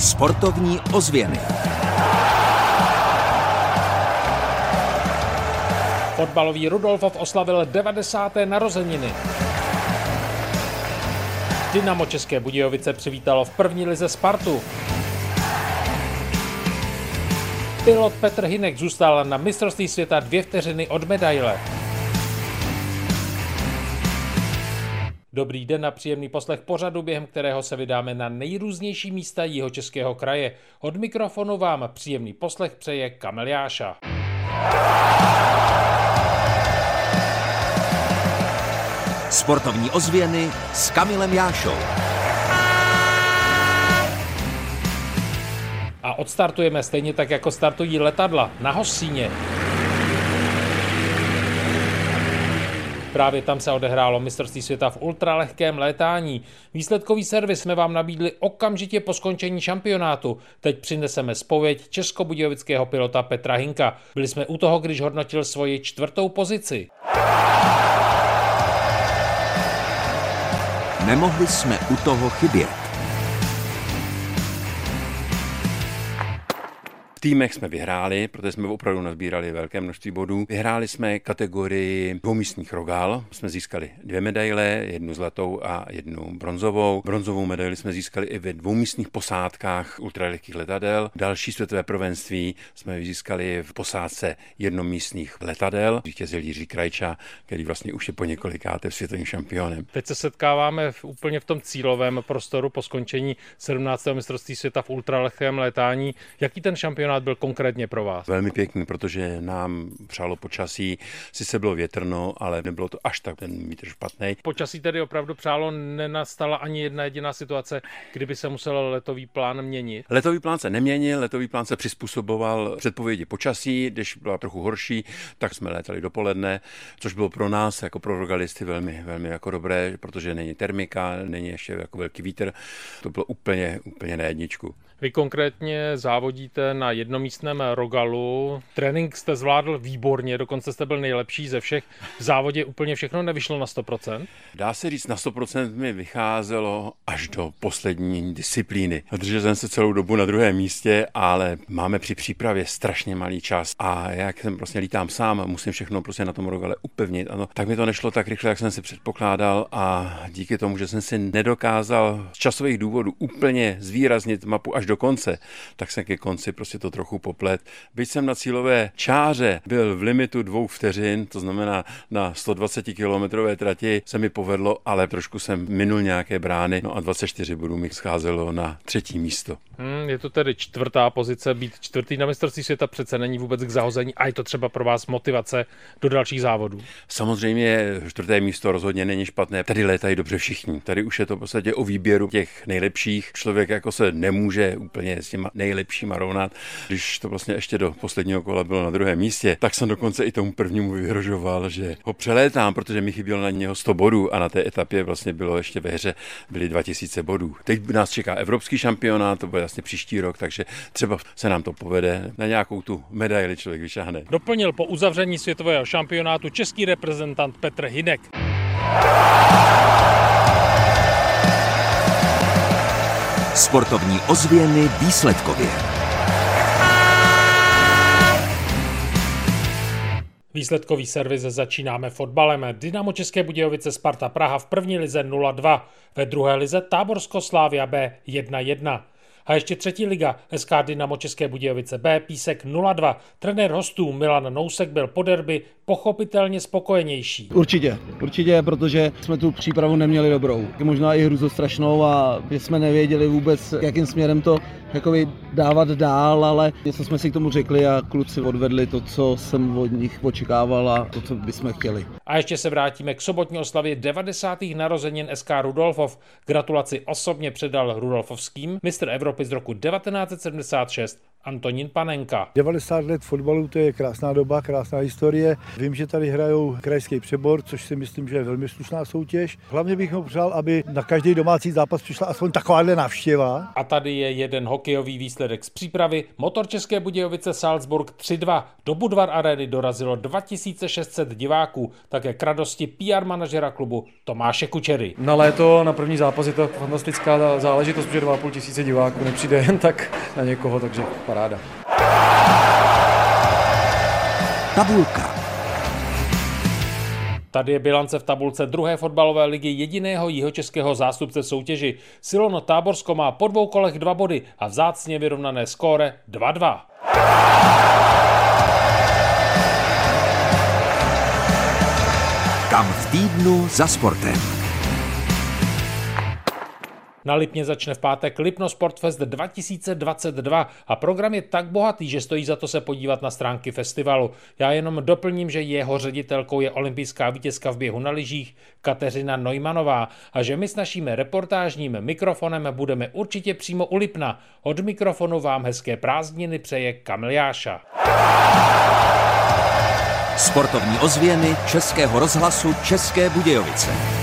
Sportovní ozvěny. Fotbalový Rudolfov oslavil 90. narozeniny. Dynamo České Budějovice přivítalo v první lize Spartu. Pilot Petr Hinek zůstal na mistrovství světa dvě vteřiny od medaile. Dobrý den a příjemný poslech pořadu, během kterého se vydáme na nejrůznější místa jeho českého kraje. Od mikrofonu vám příjemný poslech přeje Kamel Jáša. Sportovní ozvěny s Kamilem Jášou. A odstartujeme stejně tak, jako startují letadla na Hossíně. Právě tam se odehrálo mistrovství světa v ultralehkém létání. Výsledkový servis jsme vám nabídli okamžitě po skončení šampionátu. Teď přineseme spověď českobudějovického pilota Petra Hinka. Byli jsme u toho, když hodnotil svoji čtvrtou pozici. Nemohli jsme u toho chybět. V týmech jsme vyhráli, protože jsme opravdu nazbírali velké množství bodů. Vyhráli jsme kategorii dvoumístních rogál. Jsme získali dvě medaile, jednu zlatou a jednu bronzovou. Bronzovou medaili jsme získali i ve dvoumístních posádkách ultralehkých letadel. Další světové prvenství jsme získali v posádce jednomístních letadel. Vítězil Jiří Krajča, který vlastně už je po několikáté světovým šampionem. Teď se setkáváme v, úplně v tom cílovém prostoru po skončení 17. mistrovství světa v ultralehkém letání. Jaký ten šampion šampionát byl konkrétně pro vás? Velmi pěkný, protože nám přálo počasí, se bylo větrno, ale nebylo to až tak ten vítr špatný. Počasí tedy opravdu přálo, nenastala ani jedna jediná situace, kdyby se musel letový plán měnit? Letový plán se neměnil, letový plán se přizpůsoboval předpovědi počasí, když byla trochu horší, tak jsme létali dopoledne, což bylo pro nás jako pro rogalisty velmi, velmi jako dobré, protože není termika, není ještě jako velký vítr. To bylo úplně, úplně na jedničku. Vy konkrétně závodíte na jednomístném rogalu. Trénink jste zvládl výborně, dokonce jste byl nejlepší ze všech. V závodě úplně všechno nevyšlo na 100%? Dá se říct, na 100% mi vycházelo až do poslední disciplíny. Držel jsem se celou dobu na druhém místě, ale máme při přípravě strašně malý čas a jak jsem prostě lítám sám, musím všechno prostě na tom rogale upevnit. Ano, tak mi to nešlo tak rychle, jak jsem si předpokládal a díky tomu, že jsem si nedokázal z časových důvodů úplně zvýraznit mapu až do konce, tak se ke konci prostě to trochu poplet. Byť jsem na cílové čáře byl v limitu dvou vteřin, to znamená na 120 kilometrové trati se mi povedlo, ale trošku jsem minul nějaké brány, no a 24 bodů mi scházelo na třetí místo. Hmm, je to tedy čtvrtá pozice, být čtvrtý na mistrovství světa přece není vůbec k zahození a je to třeba pro vás motivace do dalších závodů. Samozřejmě čtvrté místo rozhodně není špatné. Tady létají dobře všichni. Tady už je to v podstatě o výběru těch nejlepších. Člověk jako se nemůže úplně s těma nejlepšíma rovnat. Když to vlastně ještě do posledního kola bylo na druhém místě, tak jsem dokonce i tomu prvnímu vyhrožoval, že ho přelétám, protože mi chybělo na něho 100 bodů a na té etapě vlastně bylo ještě ve hře byly 2000 bodů. Teď nás čeká evropský šampionát, to bude vlastně příští rok, takže třeba se nám to povede na nějakou tu medaili člověk vyšáhne. Doplnil po uzavření světového šampionátu český reprezentant Petr Hinek. Sportovní ozvěny výsledkově. Výsledkový servis začínáme fotbalem. Dynamo České Budějovice Sparta Praha v první lize 0-2, ve druhé lize Táborsko Slávia B 1-1. A ještě třetí liga, SK Dynamo České Budějovice B, Písek 0-2. Trenér hostů Milan Nousek byl po derby pochopitelně spokojenější. Určitě, určitě, protože jsme tu přípravu neměli dobrou. Možná i hruzo strašnou a jsme nevěděli vůbec, jakým směrem to jakoby dávat dál, ale něco jsme si k tomu řekli a kluci odvedli to, co jsem od nich očekával a to, co bychom chtěli. A ještě se vrátíme k sobotní oslavě 90. narozenin SK Rudolfov. Gratulaci osobně předal Rudolfovským, mistr Evropy z roku 1976 Antonín Panenka. 90 let fotbalu to je krásná doba, krásná historie. Vím, že tady hrajou krajský přebor, což si myslím, že je velmi slušná soutěž. Hlavně bych mu přál, aby na každý domácí zápas přišla aspoň takováhle návštěva. A tady je jeden hokejový výsledek z přípravy. Motor České Budějovice Salzburg 3-2. Do Budvar Areny dorazilo 2600 diváků, také k radosti PR manažera klubu Tomáše Kučery. Na léto, na první zápas je to fantastická záležitost, protože 2,5 tisíce diváků nepřijde jen tak na někoho, takže paráda. Tabulka. Tady je bilance v tabulce druhé fotbalové ligy jediného jihočeského zástupce soutěži. Silono Táborsko má po dvou kolech dva body a vzácně vyrovnané skóre 2-2. Kam v týdnu za sportem. Na Lipně začne v pátek Lipno Sportfest 2022 a program je tak bohatý, že stojí za to se podívat na stránky festivalu. Já jenom doplním, že jeho ředitelkou je olympijská vítězka v běhu na lyžích Kateřina Neumanová a že my s naším reportážním mikrofonem budeme určitě přímo u Lipna. Od mikrofonu vám hezké prázdniny přeje Kamil Jáša. Sportovní ozvěny Českého rozhlasu České Budějovice.